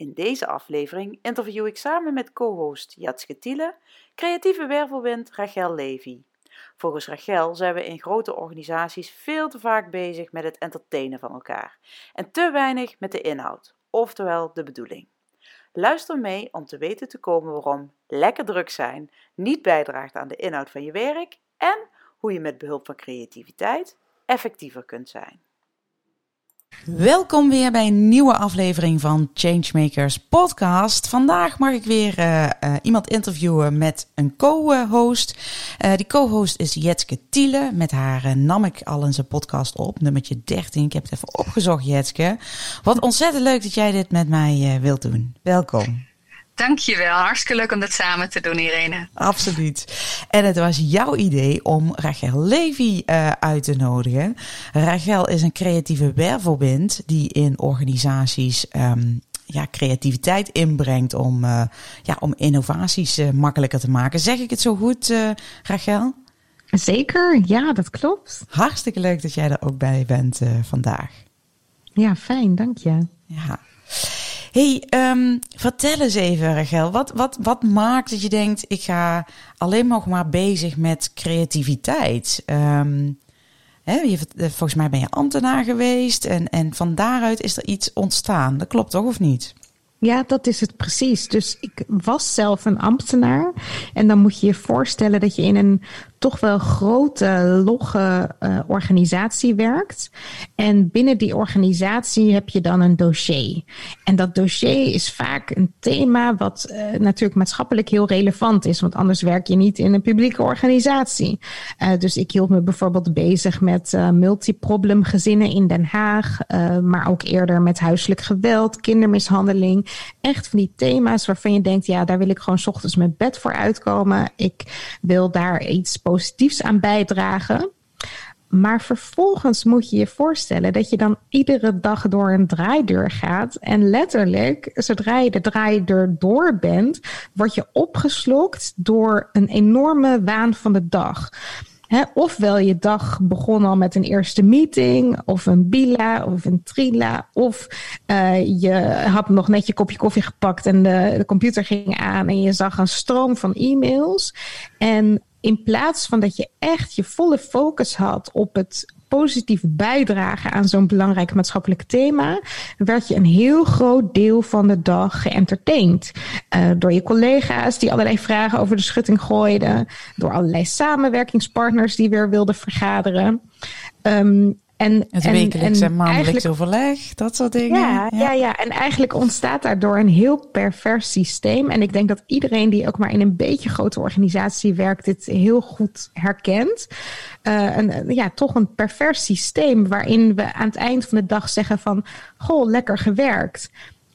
In deze aflevering interview ik samen met co-host Jatske Tiele creatieve wervelwind Rachel Levy. Volgens Rachel zijn we in grote organisaties veel te vaak bezig met het entertainen van elkaar en te weinig met de inhoud, oftewel de bedoeling. Luister mee om te weten te komen waarom lekker druk zijn niet bijdraagt aan de inhoud van je werk en hoe je met behulp van creativiteit effectiever kunt zijn. Welkom weer bij een nieuwe aflevering van Changemakers Podcast. Vandaag mag ik weer uh, uh, iemand interviewen met een co-host. Uh, die co-host is Jetske Tiele. Met haar nam ik al in zijn podcast op, nummertje 13. Ik heb het even opgezocht, Jetske. Wat ontzettend leuk dat jij dit met mij wilt doen. Welkom. Dankjewel. Hartstikke leuk om dat samen te doen, Irene. Absoluut. En het was jouw idee om Rachel Levy uh, uit te nodigen. Rachel is een creatieve wervelwind die in organisaties um, ja, creativiteit inbrengt om, uh, ja, om innovaties uh, makkelijker te maken. Zeg ik het zo goed, Rachel? Zeker, ja, dat klopt. Hartstikke leuk dat jij er ook bij bent vandaag. Ja, fijn, dank je. Ja hey, um, vertel eens even, Rachel. Wat, wat, wat maakt dat je denkt, ik ga alleen nog maar bezig met creativiteit? Um, hè, je, volgens mij ben je ambtenaar geweest en, en van daaruit is er iets ontstaan. Dat klopt toch, of niet? Ja, dat is het precies. Dus ik was zelf een ambtenaar. En dan moet je je voorstellen dat je in een toch wel grote, logge uh, organisatie werkt. En binnen die organisatie heb je dan een dossier. En dat dossier is vaak een thema wat uh, natuurlijk maatschappelijk heel relevant is. Want anders werk je niet in een publieke organisatie. Uh, dus ik hield me bijvoorbeeld bezig met multiproblem gezinnen in Den Haag. maar ook eerder met huiselijk geweld, kindermishandeling. Echt van die thema's waarvan je denkt, ja, daar wil ik gewoon s ochtends mijn bed voor uitkomen. Ik wil daar iets positiefs aan bijdragen. Maar vervolgens moet je je voorstellen dat je dan iedere dag door een draaideur gaat. En letterlijk, zodra je de draaideur door bent, word je opgeslokt door een enorme waan van de dag. Ofwel je dag begon al met een eerste meeting, of een bila, of een trila, of uh, je had nog net je kopje koffie gepakt en de, de computer ging aan en je zag een stroom van e-mails. En in plaats van dat je echt je volle focus had op het positief bijdragen aan zo'n belangrijk maatschappelijk thema, werd je een heel groot deel van de dag geëntertained. Uh, door je collega's die allerlei vragen over de schutting gooiden, door allerlei samenwerkingspartners die weer wilden vergaderen. Um, en, het wekelijks en, maandelijks overleg, dat soort dingen. Ja, ja, ja. Ja, en eigenlijk ontstaat daardoor een heel pervers systeem. En ik denk dat iedereen die ook maar in een beetje grote organisatie werkt, dit heel goed herkent. Uh, een, ja, toch een pervers systeem waarin we aan het eind van de dag zeggen van, goh, lekker gewerkt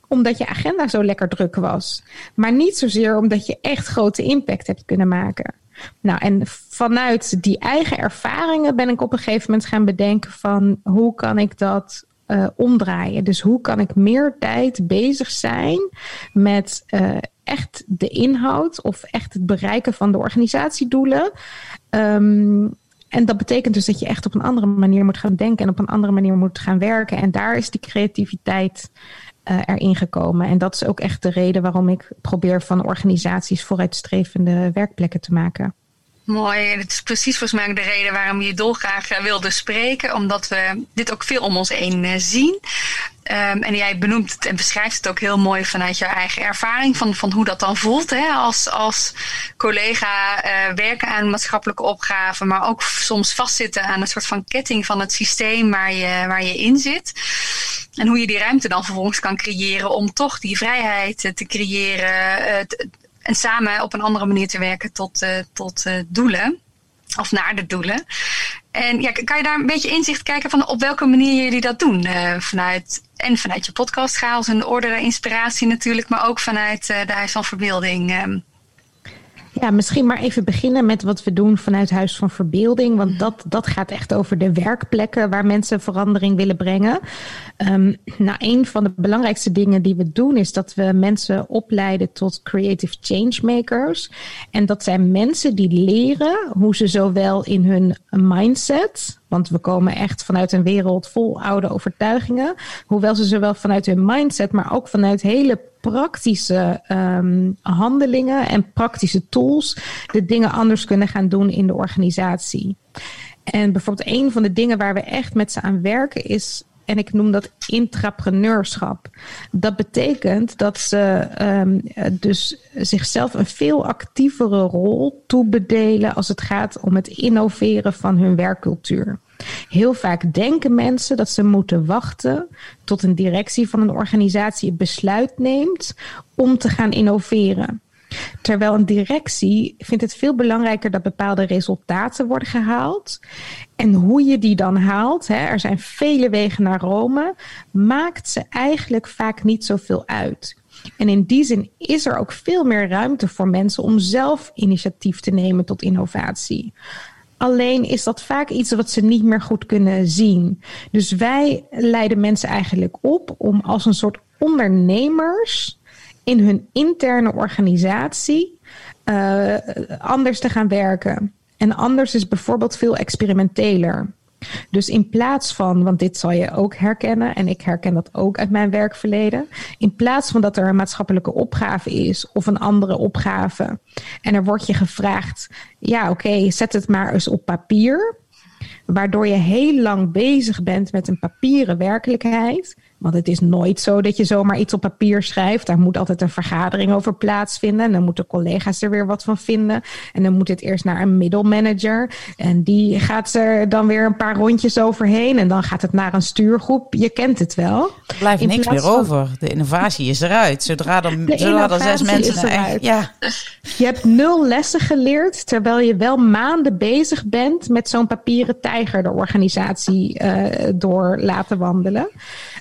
omdat je agenda zo lekker druk was. Maar niet zozeer omdat je echt grote impact hebt kunnen maken. Nou, en vanuit die eigen ervaringen ben ik op een gegeven moment gaan bedenken van hoe kan ik dat uh, omdraaien? Dus hoe kan ik meer tijd bezig zijn met uh, echt de inhoud of echt het bereiken van de organisatiedoelen? Um, en dat betekent dus dat je echt op een andere manier moet gaan denken en op een andere manier moet gaan werken. En daar is die creativiteit uh, erin gekomen. En dat is ook echt de reden waarom ik probeer van organisaties vooruitstrevende werkplekken te maken. Mooi, het is precies volgens mij de reden waarom je dolgraag eh, wilde spreken, omdat we dit ook veel om ons heen uh, zien. Um, en jij benoemt het en beschrijft het ook heel mooi vanuit jouw eigen ervaring van, van hoe dat dan voelt hè? Als, als collega uh, werken aan maatschappelijke opgaven, maar ook soms vastzitten aan een soort van ketting van het systeem waar je, waar je in zit. En hoe je die ruimte dan vervolgens kan creëren om toch die vrijheid te creëren uh, en samen op een andere manier te werken tot, tot doelen of naar de doelen. En ja, kan je daar een beetje inzicht kijken van op welke manier jullie dat doen? vanuit, en vanuit je podcast Chaos en de Orde Inspiratie natuurlijk, maar ook vanuit de Huis van Verbeelding. Ehm, ja, misschien maar even beginnen met wat we doen vanuit Huis van Verbeelding. Want dat, dat gaat echt over de werkplekken waar mensen verandering willen brengen. Um, nou, een van de belangrijkste dingen die we doen is dat we mensen opleiden tot creative changemakers. En dat zijn mensen die leren hoe ze zowel in hun mindset, want we komen echt vanuit een wereld vol oude overtuigingen, hoewel ze zowel vanuit hun mindset, maar ook vanuit hele praktische um, handelingen en praktische tools de dingen anders kunnen gaan doen in de organisatie. En bijvoorbeeld een van de dingen waar we echt met ze aan werken is en ik noem dat intrapreneurschap. Dat betekent dat ze um, dus zichzelf een veel actievere rol toebedelen als het gaat om het innoveren van hun werkcultuur. Heel vaak denken mensen dat ze moeten wachten tot een directie van een organisatie het besluit neemt om te gaan innoveren. Terwijl een directie vindt het veel belangrijker dat bepaalde resultaten worden gehaald. En hoe je die dan haalt, hè, er zijn vele wegen naar Rome, maakt ze eigenlijk vaak niet zoveel uit. En in die zin is er ook veel meer ruimte voor mensen om zelf initiatief te nemen tot innovatie. Alleen is dat vaak iets wat ze niet meer goed kunnen zien. Dus wij leiden mensen eigenlijk op om als een soort ondernemers in hun interne organisatie uh, anders te gaan werken. En anders is bijvoorbeeld veel experimenteler. Dus in plaats van, want dit zal je ook herkennen, en ik herken dat ook uit mijn werkverleden. In plaats van dat er een maatschappelijke opgave is of een andere opgave. En er wordt je gevraagd, ja oké, zet het maar eens op papier. Waardoor je heel lang bezig bent met een papieren werkelijkheid. Want het is nooit zo dat je zomaar iets op papier schrijft. Daar moet altijd een vergadering over plaatsvinden. En dan moeten collega's er weer wat van vinden. En dan moet het eerst naar een middelmanager. En die gaat er dan weer een paar rondjes overheen. En dan gaat het naar een stuurgroep. Je kent het wel. Er blijft niks meer over. De innovatie is eruit. Zodra er, zodra er zes mensen eruit. Ja. Je hebt nul lessen geleerd. Terwijl je wel maanden bezig bent met zo'n papieren tijger de organisatie uh, door laten wandelen.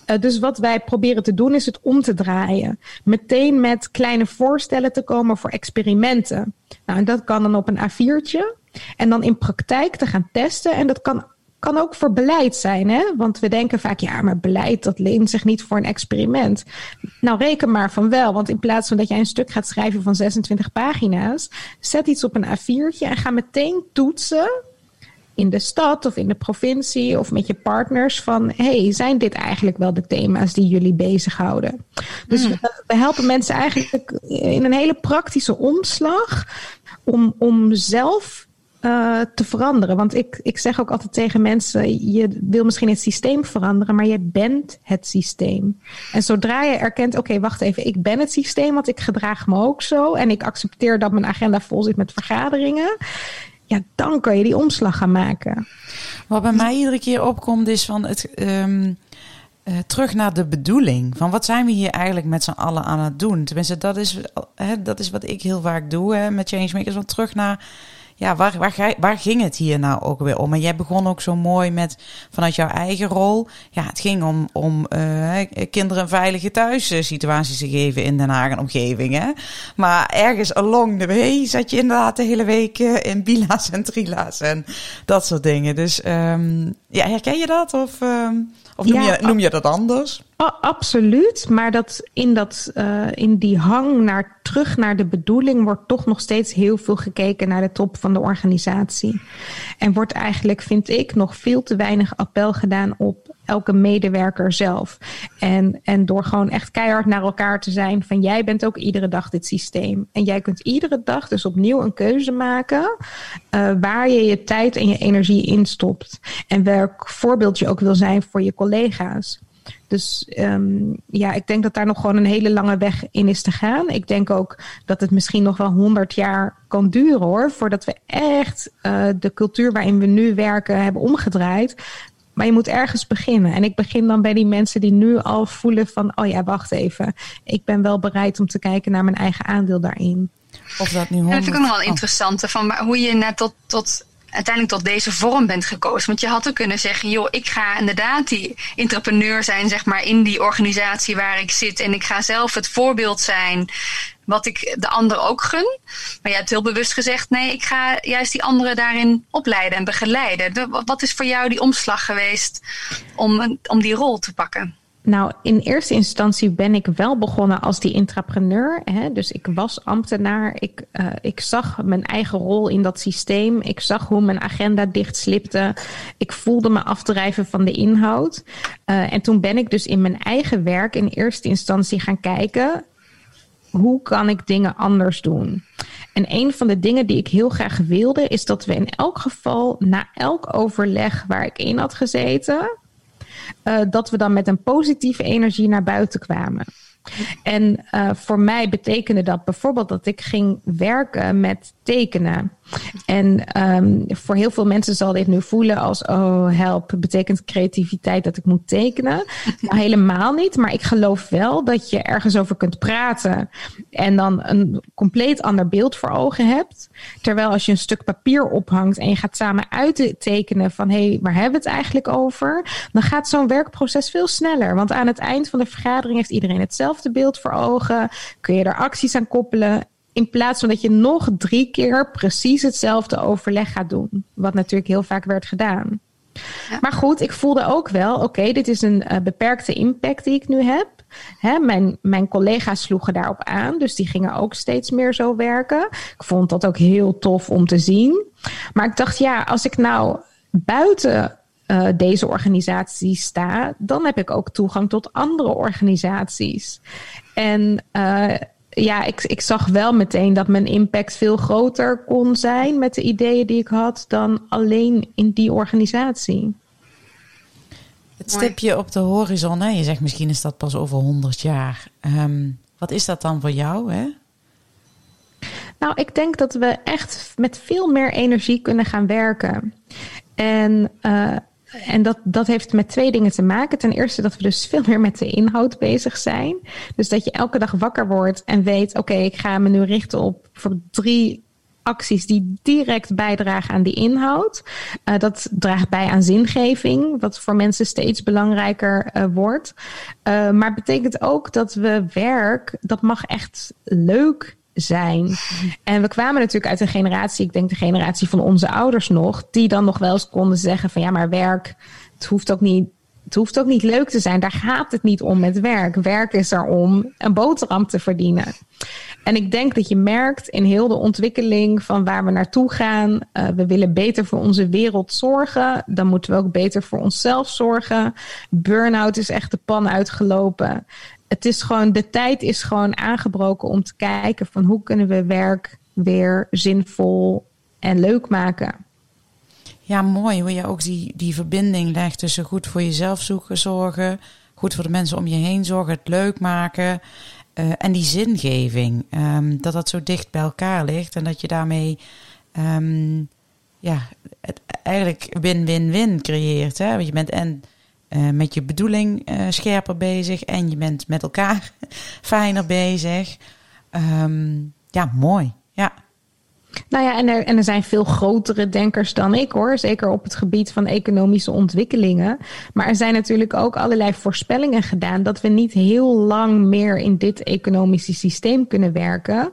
Uh, dus wat wij proberen te doen is het om te draaien. Meteen met kleine voorstellen te komen voor experimenten. Nou, en dat kan dan op een A4'tje. En dan in praktijk te gaan testen. En dat kan kan ook voor beleid zijn, hè? Want we denken vaak, ja, maar beleid dat leent zich niet voor een experiment. Nou, reken maar van wel, want in plaats van dat jij een stuk gaat schrijven van 26 pagina's, zet iets op een A4'tje en ga meteen toetsen in de stad of in de provincie of met je partners van hey, zijn dit eigenlijk wel de thema's die jullie bezighouden? Dus hmm. we, helpen mensen eigenlijk in een hele praktische omslag om, om zelf uh, te veranderen. Want ik, ik zeg ook altijd tegen mensen: je wil misschien het systeem veranderen, maar je bent het systeem. En zodra je erkent: oké, wacht even, ik ben het systeem, want ik gedraag me ook zo en ik accepteer dat mijn agenda vol zit met vergaderingen ja, dan kan je die omslag gaan maken. Wat bij mij iedere keer opkomt is van het um, uh, terug naar de bedoeling. Van wat zijn we hier eigenlijk met z'n allen aan het doen? Tenminste, dat is, hè, dat is wat ik heel vaak doe hè, met Changemakers. Van terug naar ja, waar, waar, waar ging het hier nou ook weer om? En jij begon ook zo mooi met vanuit jouw eigen rol. Ja, het ging om, om uh, kinderen een veilige thuissituaties te geven in Den Haag en omgeving. Hè? Maar ergens along the way zat je inderdaad de hele week uh, in bila's en trila's en dat soort dingen. Dus um, ja, herken je dat? Of, um, of noem, je, noem je dat anders? Absoluut, maar dat in, dat, uh, in die hang naar terug naar de bedoeling wordt toch nog steeds heel veel gekeken naar de top van de organisatie. En wordt eigenlijk, vind ik, nog veel te weinig appel gedaan op elke medewerker zelf. En, en door gewoon echt keihard naar elkaar te zijn van jij bent ook iedere dag dit systeem. En jij kunt iedere dag dus opnieuw een keuze maken uh, waar je je tijd en je energie in stopt. En welk voorbeeld je ook wil zijn voor je collega's. Dus um, ja, ik denk dat daar nog gewoon een hele lange weg in is te gaan. Ik denk ook dat het misschien nog wel honderd jaar kan duren hoor, voordat we echt uh, de cultuur waarin we nu werken hebben omgedraaid. Maar je moet ergens beginnen. En ik begin dan bij die mensen die nu al voelen van, oh ja, wacht even. Ik ben wel bereid om te kijken naar mijn eigen aandeel daarin. Of dat nu honderd... dat vind ik ook nog wel oh. interessant. Van hoe je naar tot, tot uiteindelijk tot deze vorm bent gekozen. Want je had ook kunnen zeggen, joh, ik ga inderdaad die entrepreneur zijn, zeg maar, in die organisatie waar ik zit. En ik ga zelf het voorbeeld zijn wat ik de ander ook gun. Maar je hebt heel bewust gezegd, nee, ik ga juist die anderen daarin opleiden en begeleiden. wat is voor jou die omslag geweest om, om die rol te pakken? Nou, in eerste instantie ben ik wel begonnen als die intrapreneur. Hè? Dus ik was ambtenaar. Ik, uh, ik zag mijn eigen rol in dat systeem. Ik zag hoe mijn agenda dichtslipte. Ik voelde me afdrijven van de inhoud. Uh, en toen ben ik dus in mijn eigen werk in eerste instantie gaan kijken. Hoe kan ik dingen anders doen? En een van de dingen die ik heel graag wilde, is dat we in elk geval na elk overleg waar ik in had gezeten, dat we dan met een positieve energie naar buiten kwamen. En uh, voor mij betekende dat bijvoorbeeld dat ik ging werken met tekenen. En um, voor heel veel mensen zal dit nu voelen als: oh, help, betekent creativiteit dat ik moet tekenen? Nou, helemaal niet. Maar ik geloof wel dat je ergens over kunt praten en dan een compleet ander beeld voor ogen hebt. Terwijl als je een stuk papier ophangt en je gaat samen uittekenen van: hé, hey, waar hebben we het eigenlijk over? Dan gaat zo'n werkproces veel sneller. Want aan het eind van de vergadering heeft iedereen hetzelfde beeld voor ogen. Kun je er acties aan koppelen in plaats van dat je nog drie keer precies hetzelfde overleg gaat doen. Wat natuurlijk heel vaak werd gedaan. Maar goed, ik voelde ook wel, oké, dit is een uh, beperkte impact die ik nu heb. Hè, mijn, mijn collega's sloegen daarop aan, dus die gingen ook steeds meer zo werken. Ik vond dat ook heel tof om te zien. Maar ik dacht, ja, als ik nou buiten uh, deze organisatie sta, dan heb ik ook toegang tot andere organisaties. En uh, ja, ik, ik zag wel meteen dat mijn impact veel groter kon zijn met de ideeën die ik had dan alleen in die organisatie. Het stipje op de horizon, hè? je zegt misschien is dat pas over 100 jaar. Um, wat is dat dan voor jou? Hè? Nou, ik denk dat we echt met veel meer energie kunnen gaan werken. En uh, en dat, dat heeft met twee dingen te maken. Ten eerste dat we dus veel meer met de inhoud bezig zijn. Dus dat je elke dag wakker wordt en weet: oké, ik ga me nu richten op voor drie acties die direct bijdragen aan die inhoud. Uh, dat draagt bij aan zingeving, wat voor mensen steeds belangrijker uh, wordt. Uh, maar betekent ook dat we werk, dat mag echt leuk zijn. En we kwamen natuurlijk uit een generatie, ik denk de generatie van onze ouders nog, die dan nog wel eens konden zeggen van ja, maar werk, het hoeft ook niet. Het hoeft ook niet leuk te zijn. Daar gaat het niet om met werk. Werk is er om een boterham te verdienen. En ik denk dat je merkt in heel de ontwikkeling van waar we naartoe gaan. Uh, we willen beter voor onze wereld zorgen. Dan moeten we ook beter voor onszelf zorgen. Burnout is echt de pan uitgelopen het is gewoon, de tijd is gewoon aangebroken om te kijken van hoe kunnen we werk weer zinvol en leuk maken. Ja, mooi hoe je ook die, die verbinding legt tussen goed voor jezelf zoeken, zorgen, goed voor de mensen om je heen zorgen, het leuk maken uh, en die zingeving. Um, dat dat zo dicht bij elkaar ligt en dat je daarmee um, ja, eigenlijk win-win-win creëert. Hè? Want je bent en uh, met je bedoeling uh, scherper bezig en je bent met elkaar fijner bezig. Um, ja, mooi. Ja. Nou ja, en er, en er zijn veel grotere denkers dan ik hoor. Zeker op het gebied van economische ontwikkelingen. Maar er zijn natuurlijk ook allerlei voorspellingen gedaan dat we niet heel lang meer in dit economische systeem kunnen werken.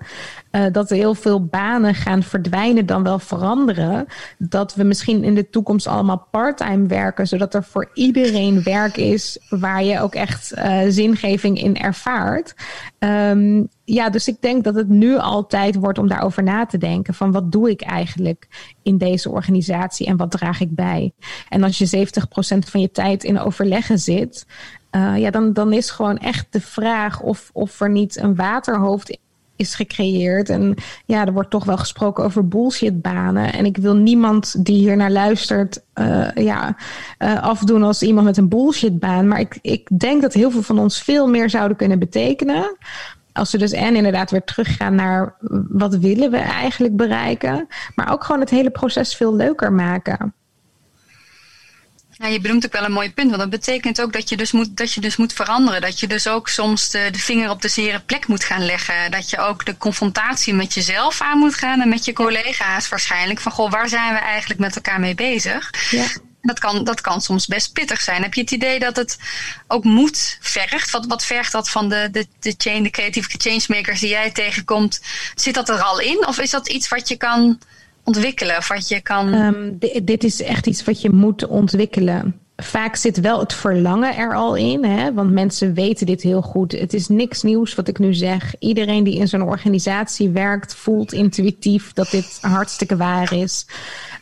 Uh, dat er heel veel banen gaan verdwijnen dan wel veranderen. Dat we misschien in de toekomst allemaal parttime werken, zodat er voor iedereen werk is waar je ook echt uh, zingeving in ervaart. Um, ja, dus ik denk dat het nu altijd wordt om daarover na te denken. Van wat doe ik eigenlijk in deze organisatie en wat draag ik bij? En als je 70% van je tijd in overleggen zit, uh, ja, dan, dan is gewoon echt de vraag of, of er niet een waterhoofd is gecreëerd. En ja, er wordt toch wel gesproken over bullshitbanen. En ik wil niemand die hier naar luistert, uh, ja, uh, afdoen als iemand met een bullshitbaan. Maar ik, ik denk dat heel veel van ons veel meer zouden kunnen betekenen. Als we dus en inderdaad weer teruggaan naar wat willen we eigenlijk bereiken. Maar ook gewoon het hele proces veel leuker maken. Nou, je benoemt ook wel een mooi punt, want dat betekent ook dat je dus moet, dat je dus moet veranderen. Dat je dus ook soms de, de vinger op de zere plek moet gaan leggen. Dat je ook de confrontatie met jezelf aan moet gaan en met je collega's waarschijnlijk. Van goh, waar zijn we eigenlijk met elkaar mee bezig? Ja. Dat kan, dat kan soms best pittig zijn. Heb je het idee dat het ook moed vergt? Wat, wat vergt dat van de, de, de, chain, de creatieve changemakers die jij tegenkomt? Zit dat er al in? Of is dat iets wat je kan ontwikkelen? Of wat je kan... Um, dit is echt iets wat je moet ontwikkelen. Vaak zit wel het verlangen er al in, hè? want mensen weten dit heel goed. Het is niks nieuws wat ik nu zeg. Iedereen die in zo'n organisatie werkt, voelt intuïtief dat dit hartstikke waar is.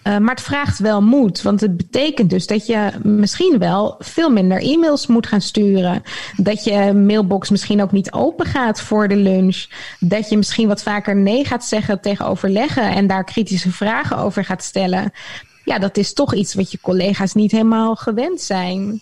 Uh, maar het vraagt wel moed, want het betekent dus dat je misschien wel veel minder e-mails moet gaan sturen. Dat je mailbox misschien ook niet open gaat voor de lunch. Dat je misschien wat vaker nee gaat zeggen tegen overleggen en daar kritische vragen over gaat stellen. Ja, dat is toch iets wat je collega's niet helemaal gewend zijn.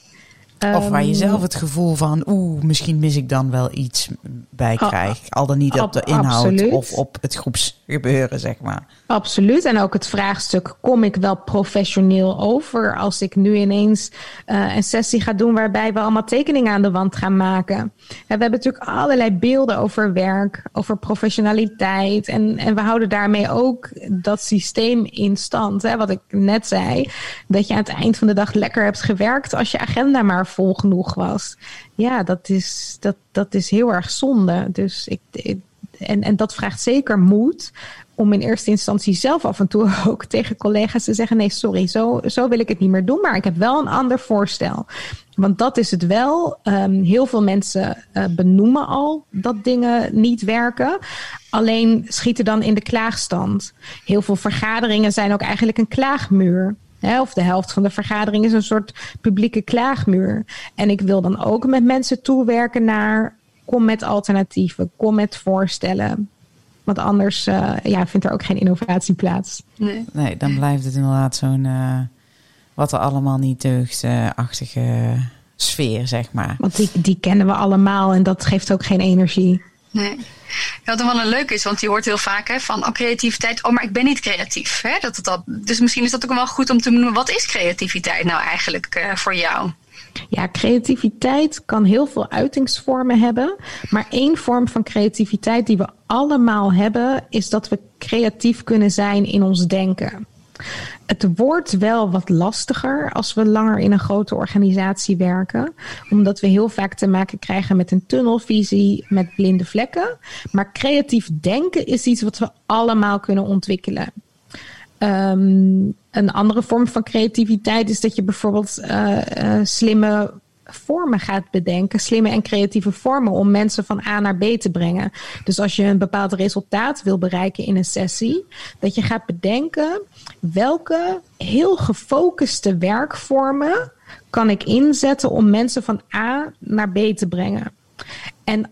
Of waar je ehm, zelf het gevoel van, oeh, misschien mis ik dan wel iets bij krijg. Al dan niet op de inhoud of op het groepsgebeuren, zeg maar. Absoluut. En ook het vraagstuk: kom ik wel professioneel over als ik nu ineens uh, een sessie ga doen waarbij we allemaal tekeningen aan de wand gaan maken? We hebben natuurlijk allerlei beelden over werk, over professionaliteit. En, en we houden daarmee ook dat systeem in stand. Hè? Wat ik net zei, dat je aan het eind van de dag lekker hebt gewerkt als je agenda maar vol genoeg was. Ja, dat is, dat, dat is heel erg zonde. Dus ik, en, en dat vraagt zeker moed om in eerste instantie zelf af en toe ook tegen collega's te zeggen: nee, sorry, zo, zo wil ik het niet meer doen, maar ik heb wel een ander voorstel. Want dat is het wel. Um, heel veel mensen uh, benoemen al dat dingen niet werken. Alleen schieten dan in de klaagstand. Heel veel vergaderingen zijn ook eigenlijk een klaagmuur. Hè, of de helft van de vergadering is een soort publieke klaagmuur. En ik wil dan ook met mensen toewerken naar kom met alternatieven, kom met voorstellen. Want anders uh, ja, vindt er ook geen innovatie plaats. Nee, nee dan blijft het inderdaad zo'n uh, wat er allemaal niet deugdachtige sfeer, zeg maar. Want die, die kennen we allemaal en dat geeft ook geen energie. Nee. Wat dan wel een leuk is, want je hoort heel vaak hè, van oh, creativiteit, oh maar ik ben niet creatief. Hè? Dat, dat, dus misschien is dat ook wel goed om te noemen, wat is creativiteit nou eigenlijk uh, voor jou? Ja, creativiteit kan heel veel uitingsvormen hebben. Maar één vorm van creativiteit die we allemaal hebben, is dat we creatief kunnen zijn in ons denken. Het wordt wel wat lastiger als we langer in een grote organisatie werken, omdat we heel vaak te maken krijgen met een tunnelvisie, met blinde vlekken. Maar creatief denken is iets wat we allemaal kunnen ontwikkelen. Um, een andere vorm van creativiteit is dat je bijvoorbeeld uh, uh, slimme vormen gaat bedenken, slimme en creatieve vormen om mensen van A naar B te brengen. Dus als je een bepaald resultaat wil bereiken in een sessie, dat je gaat bedenken welke heel gefocuste werkvormen kan ik inzetten om mensen van A naar B te brengen. En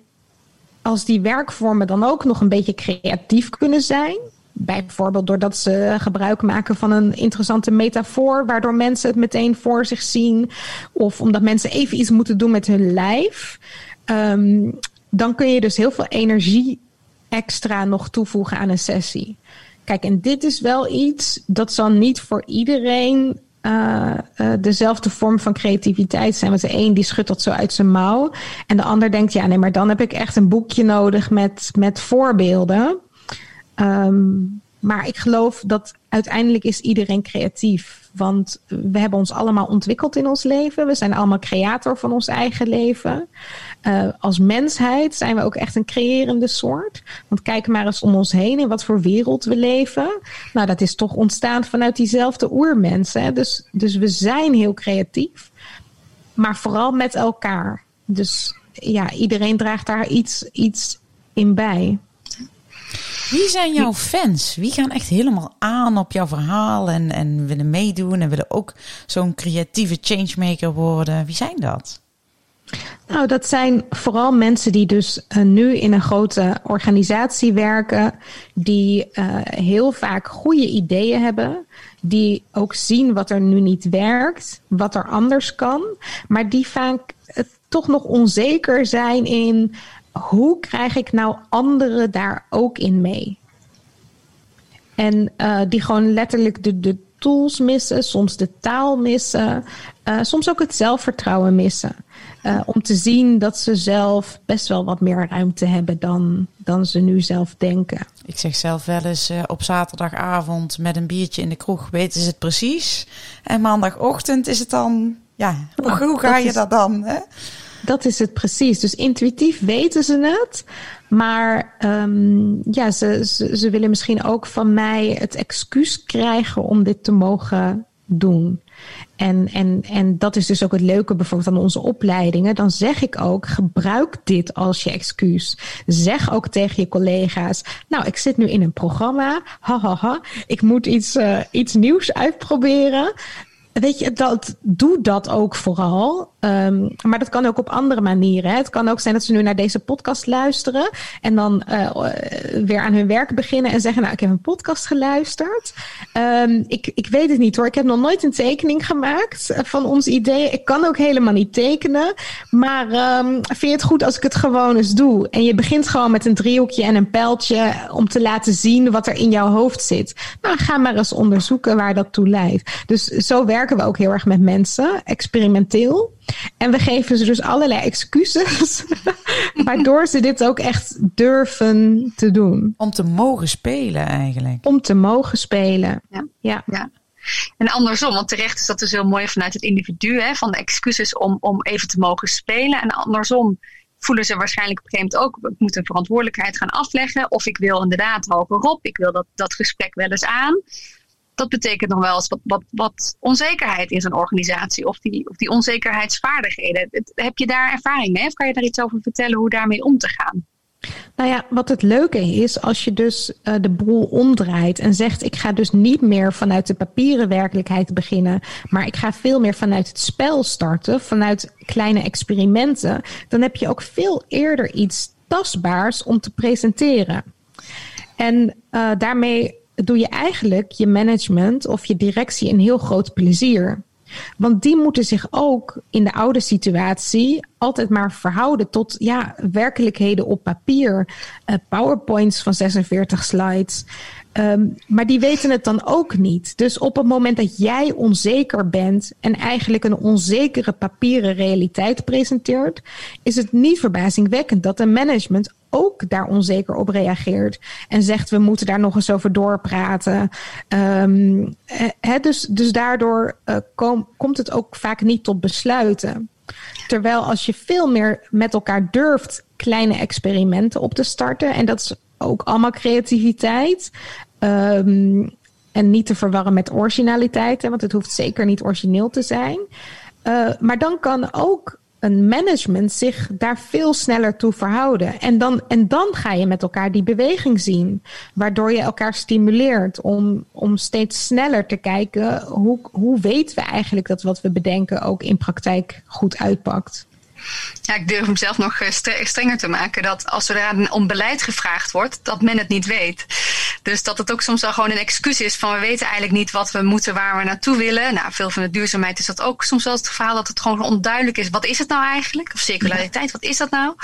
als die werkvormen dan ook nog een beetje creatief kunnen zijn, Bijvoorbeeld doordat ze gebruik maken van een interessante metafoor, waardoor mensen het meteen voor zich zien. Of omdat mensen even iets moeten doen met hun lijf. Um, dan kun je dus heel veel energie extra nog toevoegen aan een sessie. Kijk, en dit is wel iets dat zal niet voor iedereen uh, uh, dezelfde vorm van creativiteit zijn. Want de een die schudt dat zo uit zijn mouw. En de ander denkt, ja, nee, maar dan heb ik echt een boekje nodig met, met voorbeelden. Um, maar ik geloof dat uiteindelijk is iedereen creatief. Want we hebben ons allemaal ontwikkeld in ons leven. We zijn allemaal creator van ons eigen leven. Uh, als mensheid zijn we ook echt een creërende soort. Want kijk maar eens om ons heen in wat voor wereld we leven. Nou, dat is toch ontstaan vanuit diezelfde oermensen. Dus, dus we zijn heel creatief. Maar vooral met elkaar. Dus ja, iedereen draagt daar iets, iets in bij. Wie zijn jouw fans? Wie gaan echt helemaal aan op jouw verhaal en, en willen meedoen en willen ook zo'n creatieve changemaker worden? Wie zijn dat? Nou, dat zijn vooral mensen die dus uh, nu in een grote organisatie werken, die uh, heel vaak goede ideeën hebben, die ook zien wat er nu niet werkt, wat er anders kan, maar die vaak uh, toch nog onzeker zijn in hoe krijg ik nou anderen daar ook in mee? En uh, die gewoon letterlijk de, de tools missen, soms de taal missen, uh, soms ook het zelfvertrouwen missen. Uh, om te zien dat ze zelf best wel wat meer ruimte hebben dan, dan ze nu zelf denken. Ik zeg zelf wel eens uh, op zaterdagavond met een biertje in de kroeg weten ze het precies. En maandagochtend is het dan, ja, hoe, hoe ga je dat dan? Hè? Dat is het precies. Dus intuïtief weten ze het. Maar um, ja, ze, ze, ze willen misschien ook van mij het excuus krijgen om dit te mogen doen. En, en, en dat is dus ook het leuke bijvoorbeeld aan onze opleidingen. Dan zeg ik ook, gebruik dit als je excuus. Zeg ook tegen je collega's, nou, ik zit nu in een programma, hahaha, ha, ha, ik moet iets, uh, iets nieuws uitproberen. Weet je, dat, doe dat ook vooral. Um, maar dat kan ook op andere manieren. Hè. Het kan ook zijn dat ze nu naar deze podcast luisteren. En dan uh, weer aan hun werk beginnen en zeggen: Nou, ik heb een podcast geluisterd. Um, ik, ik weet het niet hoor. Ik heb nog nooit een tekening gemaakt van ons idee. Ik kan ook helemaal niet tekenen. Maar um, vind je het goed als ik het gewoon eens doe? En je begint gewoon met een driehoekje en een pijltje om te laten zien wat er in jouw hoofd zit. Nou, ga maar eens onderzoeken waar dat toe leidt. Dus zo werken we ook heel erg met mensen, experimenteel. En we geven ze dus allerlei excuses, waardoor ze dit ook echt durven te doen. Om te mogen spelen eigenlijk. Om te mogen spelen, ja. ja. ja. En andersom, want terecht is dat dus heel mooi vanuit het individu, hè, van de excuses om, om even te mogen spelen. En andersom voelen ze waarschijnlijk op een gegeven moment ook, ik moet een verantwoordelijkheid gaan afleggen. Of ik wil inderdaad hogerop, ik wil dat, dat gesprek wel eens aan dat betekent nog wel eens wat, wat, wat onzekerheid in zo'n organisatie. Of die, of die onzekerheidsvaardigheden. heb je daar ervaring mee? Of kan je daar iets over vertellen hoe daarmee om te gaan? Nou ja, wat het leuke is, als je dus uh, de boel omdraait en zegt: Ik ga dus niet meer vanuit de papieren werkelijkheid beginnen, maar ik ga veel meer vanuit het spel starten, vanuit kleine experimenten, dan heb je ook veel eerder iets tastbaars om te presenteren. En uh, daarmee doe je eigenlijk je management of je directie een heel groot plezier. Want die moeten zich ook in de oude situatie altijd maar verhouden tot ja, werkelijkheden op papier. Uh, PowerPoints van 46 slides. Um, maar die weten het dan ook niet. Dus op het moment dat jij onzeker bent en eigenlijk een onzekere papieren realiteit presenteert, is het niet verbazingwekkend dat een management ook daar onzeker op reageert. En zegt we moeten daar nog eens over doorpraten. Um, dus, dus daardoor kom, komt het ook vaak niet tot besluiten. Terwijl als je veel meer met elkaar durft kleine experimenten op te starten. En dat is ook allemaal creativiteit. Um, en niet te verwarren met originaliteit, want het hoeft zeker niet origineel te zijn. Uh, maar dan kan ook een management zich daar veel sneller toe verhouden. En dan, en dan ga je met elkaar die beweging zien. Waardoor je elkaar stimuleert om, om steeds sneller te kijken hoe, hoe weten we eigenlijk dat wat we bedenken ook in praktijk goed uitpakt. Ja, ik durf hem zelf nog eh, strenger te maken. Dat als er om beleid gevraagd wordt, dat men het niet weet. Dus dat het ook soms al gewoon een excuus is van we weten eigenlijk niet wat we moeten, waar we naartoe willen. Nou, veel van de duurzaamheid is dat ook soms wel het verhaal dat het gewoon onduidelijk is. Wat is het nou eigenlijk? Of circulariteit, wat is dat nou?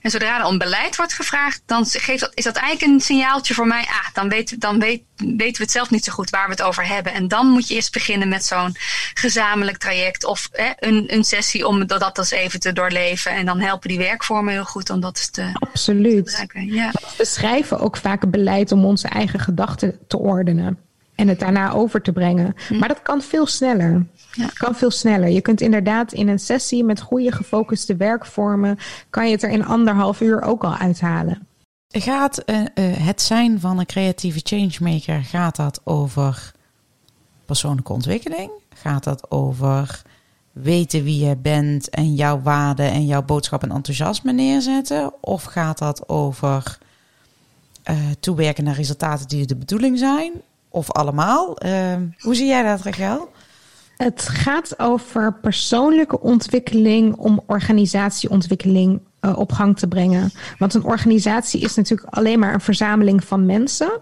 En zodra er om beleid wordt gevraagd, dan geeft dat, is dat eigenlijk een signaaltje voor mij. Ah, dan, weet, dan weet, weten we het zelf niet zo goed waar we het over hebben. En dan moet je eerst beginnen met zo'n gezamenlijk traject of hè, een, een sessie om dat, dat eens even te doorleven. En dan helpen die werkvormen heel goed om dat te Absoluut. Te ja. We schrijven ook vaak beleid om onze eigen gedachten te ordenen. En het daarna over te brengen. Hm. Maar dat kan veel sneller. Ja. Kan veel sneller. Je kunt inderdaad in een sessie met goede gefocuste werkvormen. kan je het er in anderhalf uur ook al uithalen. Gaat uh, uh, het zijn van een creatieve changemaker, gaat dat over persoonlijke ontwikkeling? Gaat dat over weten wie je bent en jouw waarden en jouw boodschap en enthousiasme neerzetten? Of gaat dat over uh, toewerken naar resultaten die de bedoeling zijn? Of allemaal? hoe zie jij dat, Rachel? Het gaat over persoonlijke ontwikkeling om organisatieontwikkeling uh, op gang te brengen. Want een organisatie is natuurlijk alleen maar een verzameling van mensen.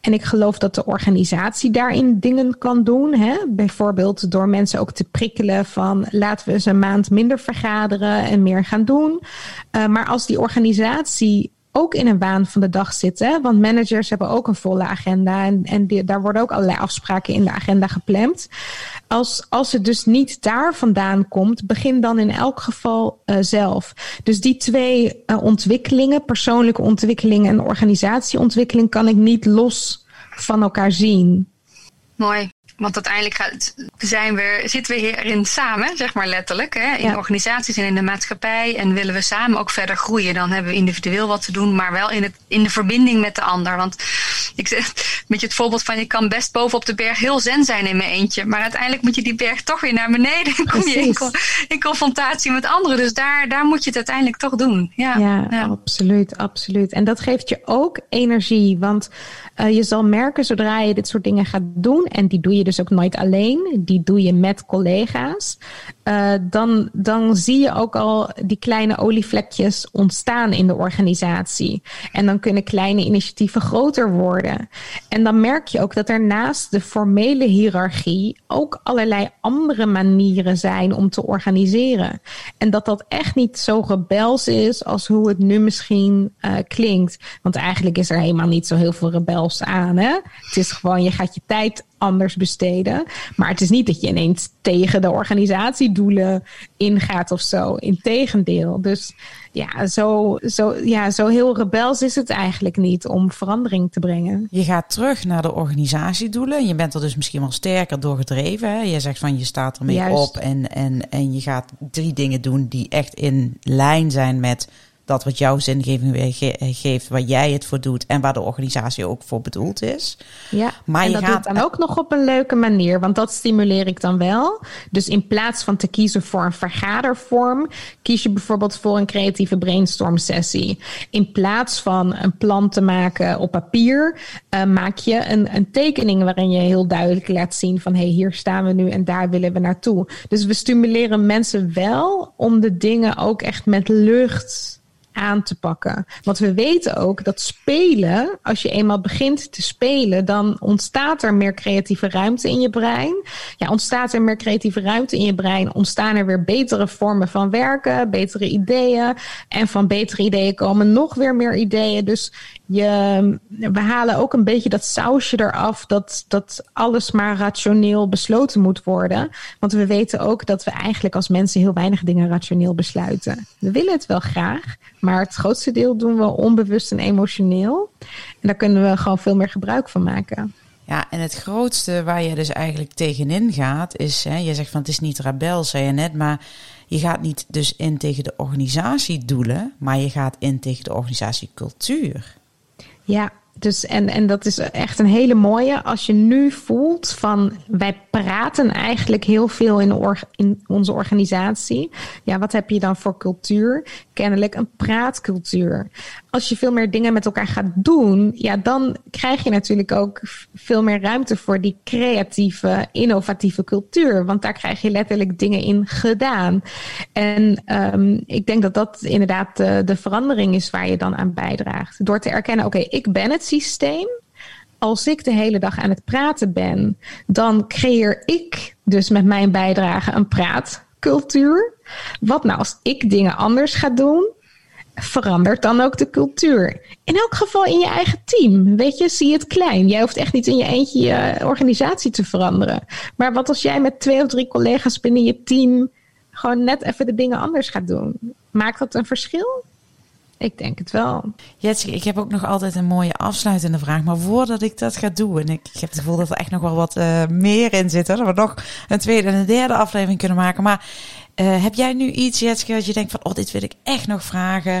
En ik geloof dat de organisatie daarin dingen kan doen. Hè? Bijvoorbeeld door mensen ook te prikkelen van laten we eens een maand minder vergaderen en meer gaan doen. Uh, maar als die organisatie ook in een waan van de dag zitten. Want managers hebben ook een volle agenda. En, en daar worden ook allerlei afspraken in de agenda gepland. Als, als het dus niet daar vandaan komt, begin dan in elk geval uh, zelf. Dus die twee uh, ontwikkelingen, persoonlijke ontwikkeling en organisatieontwikkeling, kan ik niet los van elkaar zien. Mooi. Want uiteindelijk gaat, zijn we, zitten we hierin samen, zeg maar letterlijk, hè, in organisaties en in de maatschappij. En willen we samen ook verder groeien. Dan hebben we individueel wat te doen, maar wel in, het, in de verbinding met de ander. Want ik zeg met je het voorbeeld van je kan best boven op de berg heel zen zijn in mijn eentje. Maar uiteindelijk moet je die berg toch weer naar beneden. Dan kom je in, in, confrontatie met anderen. Dus daar, daar moet je het uiteindelijk toch doen. Ja, ja, ja. absoluut, absoluut. En dat geeft je ook energie. Want uh, je zal merken zodra je dit soort dingen gaat doen. En die doe je dus ook nooit alleen. Die doe je met collega's. Uh, dan, dan zie je ook al die kleine olievlekjes ontstaan in de organisatie. En dan kunnen kleine initiatieven groter worden. En dan merk je ook dat er naast de formele hiërarchie ook allerlei andere manieren zijn om te organiseren. En dat dat echt niet zo rebels is als hoe het nu misschien uh, klinkt. Want eigenlijk is er helemaal niet zo heel veel rebels aan. Hè? Het is gewoon, je gaat je tijd anders besteden. Maar het is niet dat je ineens tegen de organisatiedoelen ingaat of zo. Integendeel. Dus ja zo, zo, ja, zo heel rebels is het eigenlijk niet om verandering te brengen. Je gaat terug naar de organisatiedoelen. Je bent er dus misschien wel sterker door gedreven. Hè? Je zegt van je staat ermee Juist. op en, en, en je gaat drie dingen doen die echt in lijn zijn met dat wat jouw zingeving weer geeft, waar jij het voor doet en waar de organisatie ook voor bedoeld is. Ja, maar en je dat gaat dan ook nog op een leuke manier, want dat stimuleer ik dan wel. Dus in plaats van te kiezen voor een vergadervorm, kies je bijvoorbeeld voor een creatieve brainstorm sessie. In plaats van een plan te maken op papier, uh, maak je een, een tekening waarin je heel duidelijk laat zien van hé, hey, hier staan we nu en daar willen we naartoe. Dus we stimuleren mensen wel om de dingen ook echt met lucht aan te pakken. Want we weten ook dat spelen, als je eenmaal begint te spelen, dan ontstaat er meer creatieve ruimte in je brein. Ja, ontstaat er meer creatieve ruimte in je brein, ontstaan er weer betere vormen van werken, betere ideeën. En van betere ideeën komen nog weer meer ideeën. Dus je, we halen ook een beetje dat sausje eraf dat, dat alles maar rationeel besloten moet worden. Want we weten ook dat we eigenlijk als mensen heel weinig dingen rationeel besluiten. We willen het wel graag, het grootste deel doen we onbewust en emotioneel. En daar kunnen we gewoon veel meer gebruik van maken. Ja, en het grootste waar je dus eigenlijk tegenin gaat, is, hè, je zegt van het is niet rebel, zei je net, maar je gaat niet dus in tegen de organisatiedoelen, maar je gaat in tegen de organisatiecultuur. Ja, dus en, en dat is echt een hele mooie. Als je nu voelt van wij praten eigenlijk heel veel in, in onze organisatie. Ja, wat heb je dan voor cultuur? Kennelijk een praatcultuur. Als je veel meer dingen met elkaar gaat doen, ja, dan krijg je natuurlijk ook veel meer ruimte voor die creatieve, innovatieve cultuur. Want daar krijg je letterlijk dingen in gedaan. En um, ik denk dat dat inderdaad de, de verandering is waar je dan aan bijdraagt. Door te erkennen, oké, ik ben het systeem als ik de hele dag aan het praten ben, dan creëer ik dus met mijn bijdrage een praatcultuur. Wat nou als ik dingen anders ga doen? Verandert dan ook de cultuur? In elk geval in je eigen team. Weet je, zie het klein. Jij hoeft echt niet in je eentje je organisatie te veranderen. Maar wat als jij met twee of drie collega's binnen je team gewoon net even de dingen anders gaat doen? Maakt dat een verschil? Ik denk het wel. Jetje, ik heb ook nog altijd een mooie afsluitende vraag. Maar voordat ik dat ga doen, en ik, ik heb het gevoel dat er echt nog wel wat uh, meer in zit. Dat we nog een tweede en een derde aflevering kunnen maken. Maar uh, heb jij nu iets, Jetske, dat je denkt van... oh, dit wil ik echt nog vragen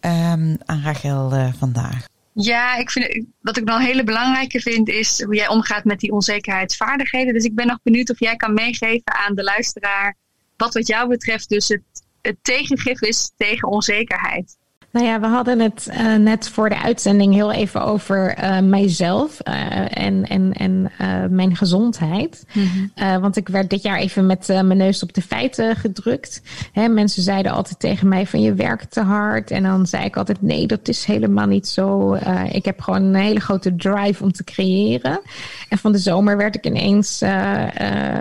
um, aan Rachel uh, vandaag? Ja, ik vind, wat ik een hele belangrijke vind is hoe jij omgaat met die onzekerheidsvaardigheden. Dus ik ben nog benieuwd of jij kan meegeven aan de luisteraar wat wat jou betreft dus het, het tegengif is tegen onzekerheid. Nou ja, we hadden het uh, net voor de uitzending heel even over uh, mijzelf uh, en, en, en mijn gezondheid. Mm-hmm. want ik werd dit jaar even met mijn neus op de feiten gedrukt. Hè, mensen zeiden altijd tegen mij van je werkt te hard. En dan zei ik altijd nee, dat is helemaal niet zo. ik heb gewoon een hele grote drive om te creëren. En van de zomer werd ik ineens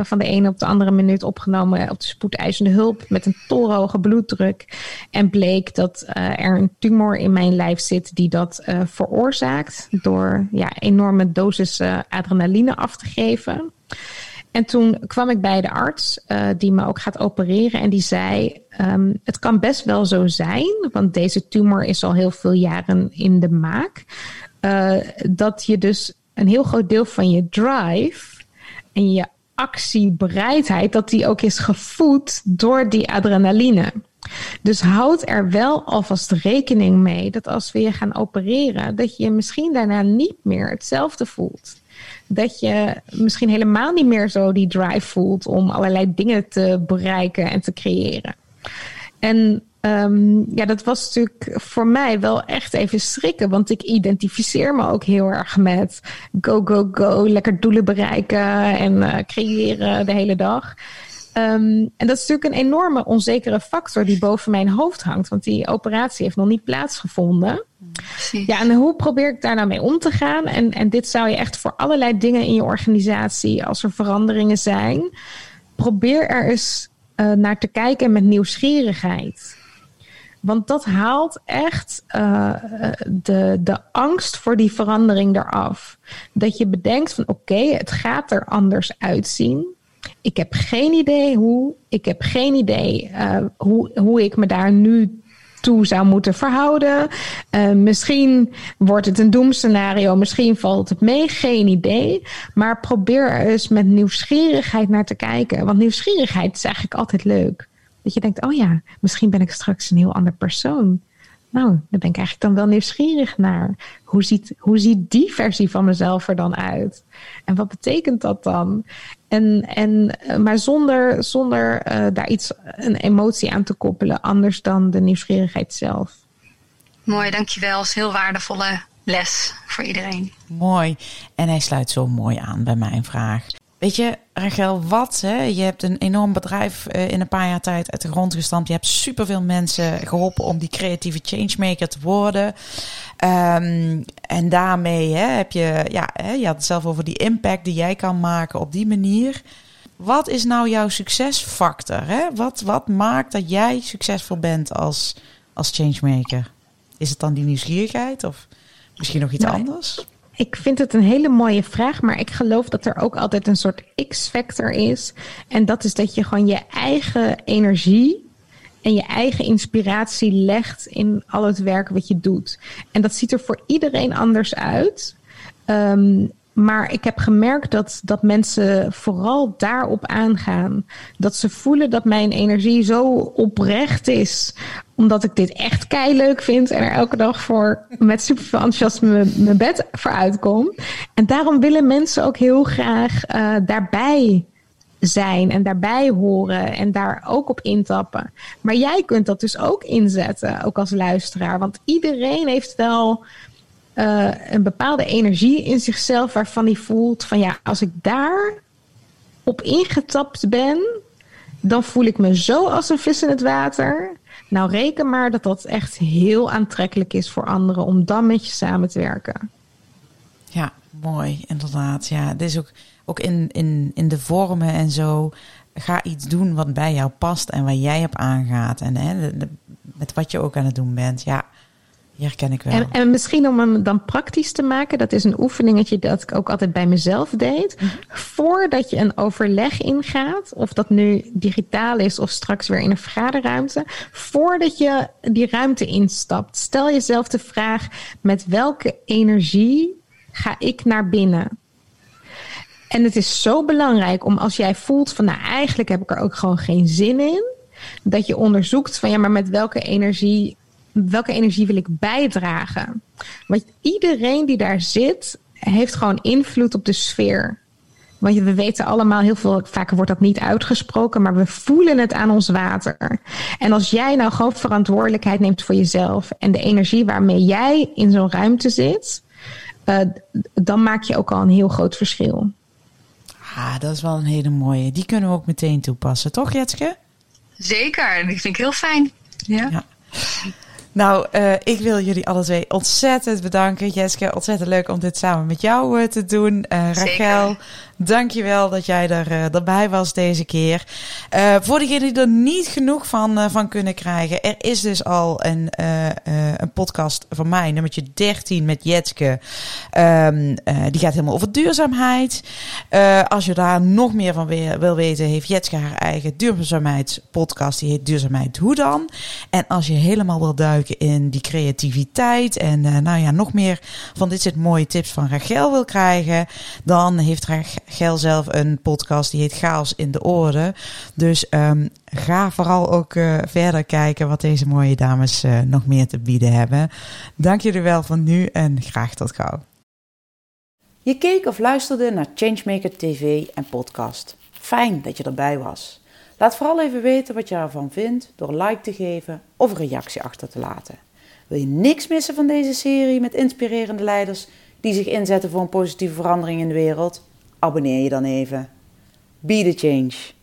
van de ene op de andere minuut opgenomen op de spoedeisende hulp met een tolhoge bloeddruk. En bleek dat er een tumor in mijn lijf zit die dat uh, veroorzaakt door ja, enorme dosissen adrenaline af te geven. En toen kwam ik bij de arts uh, die me ook gaat opereren en die zei: um, Het kan best wel zo zijn, want deze tumor is al heel veel jaren in de maak, uh, dat je dus een heel groot deel van je drive en je actiebereidheid, dat die ook is gevoed door die adrenaline. Dus houd er wel alvast rekening mee dat als we je gaan opereren, dat je misschien daarna niet meer hetzelfde voelt. Dat je misschien helemaal niet meer zo die drive voelt om allerlei dingen te bereiken en te creëren. En um, ja, dat was natuurlijk voor mij wel echt even schrikken. Want ik identificeer me ook heel erg met go, go, go. Lekker doelen bereiken en uh, creëren de hele dag. Um, en dat is natuurlijk een enorme onzekere factor die boven mijn hoofd hangt. Want die operatie heeft nog niet plaatsgevonden. Precies. Ja, en hoe probeer ik daar nou mee om te gaan? En, en dit zou je echt voor allerlei dingen in je organisatie, als er veranderingen zijn, probeer er eens uh, naar te kijken met nieuwsgierigheid. Want dat haalt echt uh, de, de angst voor die verandering eraf. Dat je bedenkt van oké, okay, het gaat er anders uitzien. Ik heb geen idee hoe. Ik heb geen idee uh, hoe, hoe ik me daar nu toe zou moeten verhouden. Uh, misschien wordt het een doemscenario, misschien valt het mee, geen idee. Maar probeer er eens met nieuwsgierigheid naar te kijken. Want nieuwsgierigheid is eigenlijk altijd leuk. Dat je denkt, oh ja, misschien ben ik straks een heel ander persoon. Nou, daar ben ik eigenlijk dan wel nieuwsgierig naar. Hoe ziet, hoe ziet die versie van mezelf er dan uit? En wat betekent dat dan? En, en, eh, maar zonder, zonder uh, daar iets, een emotie aan te koppelen, anders dan de nieuwsgierigheid zelf. Mooi, dankjewel. Dat is een heel waardevolle les voor iedereen. Mooi. En hij sluit zo mooi aan bij mijn vraag. Weet je, Rachel, wat? Hè? Je hebt een enorm bedrijf uh, in een paar jaar tijd uit de grond gestampt. Je hebt superveel mensen geholpen om die creatieve changemaker te worden. Um, en daarmee hè, heb je, ja, hè, je had het zelf over die impact die jij kan maken op die manier. Wat is nou jouw succesfactor? Hè? Wat, wat maakt dat jij succesvol bent als, als changemaker? Is het dan die nieuwsgierigheid of misschien nog iets nee. anders? Ik vind het een hele mooie vraag, maar ik geloof dat er ook altijd een soort X-factor is. En dat is dat je gewoon je eigen energie en je eigen inspiratie legt in al het werk wat je doet. En dat ziet er voor iedereen anders uit. Um, maar ik heb gemerkt dat, dat mensen vooral daarop aangaan. Dat ze voelen dat mijn energie zo oprecht is. Omdat ik dit echt kei leuk vind. En er elke dag voor met super enthousiasme mijn bed voor uitkom. En daarom willen mensen ook heel graag uh, daarbij zijn en daarbij horen en daar ook op intappen. Maar jij kunt dat dus ook inzetten, ook als luisteraar. Want iedereen heeft wel uh, een bepaalde energie in zichzelf waarvan hij voelt van ja, als ik daar op ingetapt ben, dan voel ik me zo als een vis in het water. Nou, reken maar dat dat echt heel aantrekkelijk is voor anderen om dan met je samen te werken. Ja, mooi, inderdaad. Ja, dit is ook, ook in, in, in de vormen en zo. Ga iets doen wat bij jou past en waar jij op aangaat. En hè, met wat je ook aan het doen bent. Ja, die herken ik wel. En, en, misschien om hem dan praktisch te maken, dat is een oefeningetje dat ik ook altijd bij mezelf deed. -hmm. Voordat je een overleg ingaat, of dat nu digitaal is of straks weer in een vergaderruimte, voordat je die ruimte instapt, stel jezelf de vraag: met welke energie ga ik naar binnen? En het is zo belangrijk om als jij voelt van nou eigenlijk heb ik er ook gewoon geen zin in, dat je onderzoekt van ja, maar met welke energie welke energie wil ik bijdragen? Want iedereen die daar zit, heeft gewoon invloed op de sfeer. Want we weten allemaal, heel veel, vaker wordt dat niet uitgesproken, maar we voelen het aan ons water. En als jij nou gewoon verantwoordelijkheid neemt voor jezelf en de energie waarmee jij in zo'n ruimte zit, uh, dan maak je ook al een heel groot verschil. Ah, dat is wel een hele mooie. Die kunnen we ook meteen toepassen, toch Jetske? Zeker, die vind ik heel fijn. ja. ja. Nou, uh, ik wil jullie alle twee ontzettend bedanken. Jeske, ontzettend leuk om dit samen met jou uh, te doen. Uh, Rachel, dankjewel dat jij er, erbij was deze keer. voor diegenen die er niet genoeg van, van kunnen krijgen. Er is dus al een, een podcast van mij, nummertje 13 met Jetske. Um, die gaat helemaal over duurzaamheid. als je daar nog meer van wil weten, heeft Jetske haar eigen duurzaamheidspodcast. Die heet Duurzaamheid Hoe Dan? En als je helemaal wil duiken in die creativiteit en uh, nou ja, nog meer van dit soort mooie tips van Rachel wil krijgen, dan heeft Rachel zelf een podcast die heet Chaos in de Orde. Dus um, ga vooral ook uh, verder kijken wat deze mooie dames uh, nog meer te bieden hebben. Dank jullie wel van nu en graag tot gauw. Je keek of luisterde naar Changemaker TV en podcast. Fijn dat je erbij was. Laat vooral even weten wat je ervan vindt door like te geven of een reactie achter te laten. Wil je niks missen van deze serie met inspirerende leiders die zich inzetten voor een positieve verandering in de wereld? Abonneer je dan even. Be the change.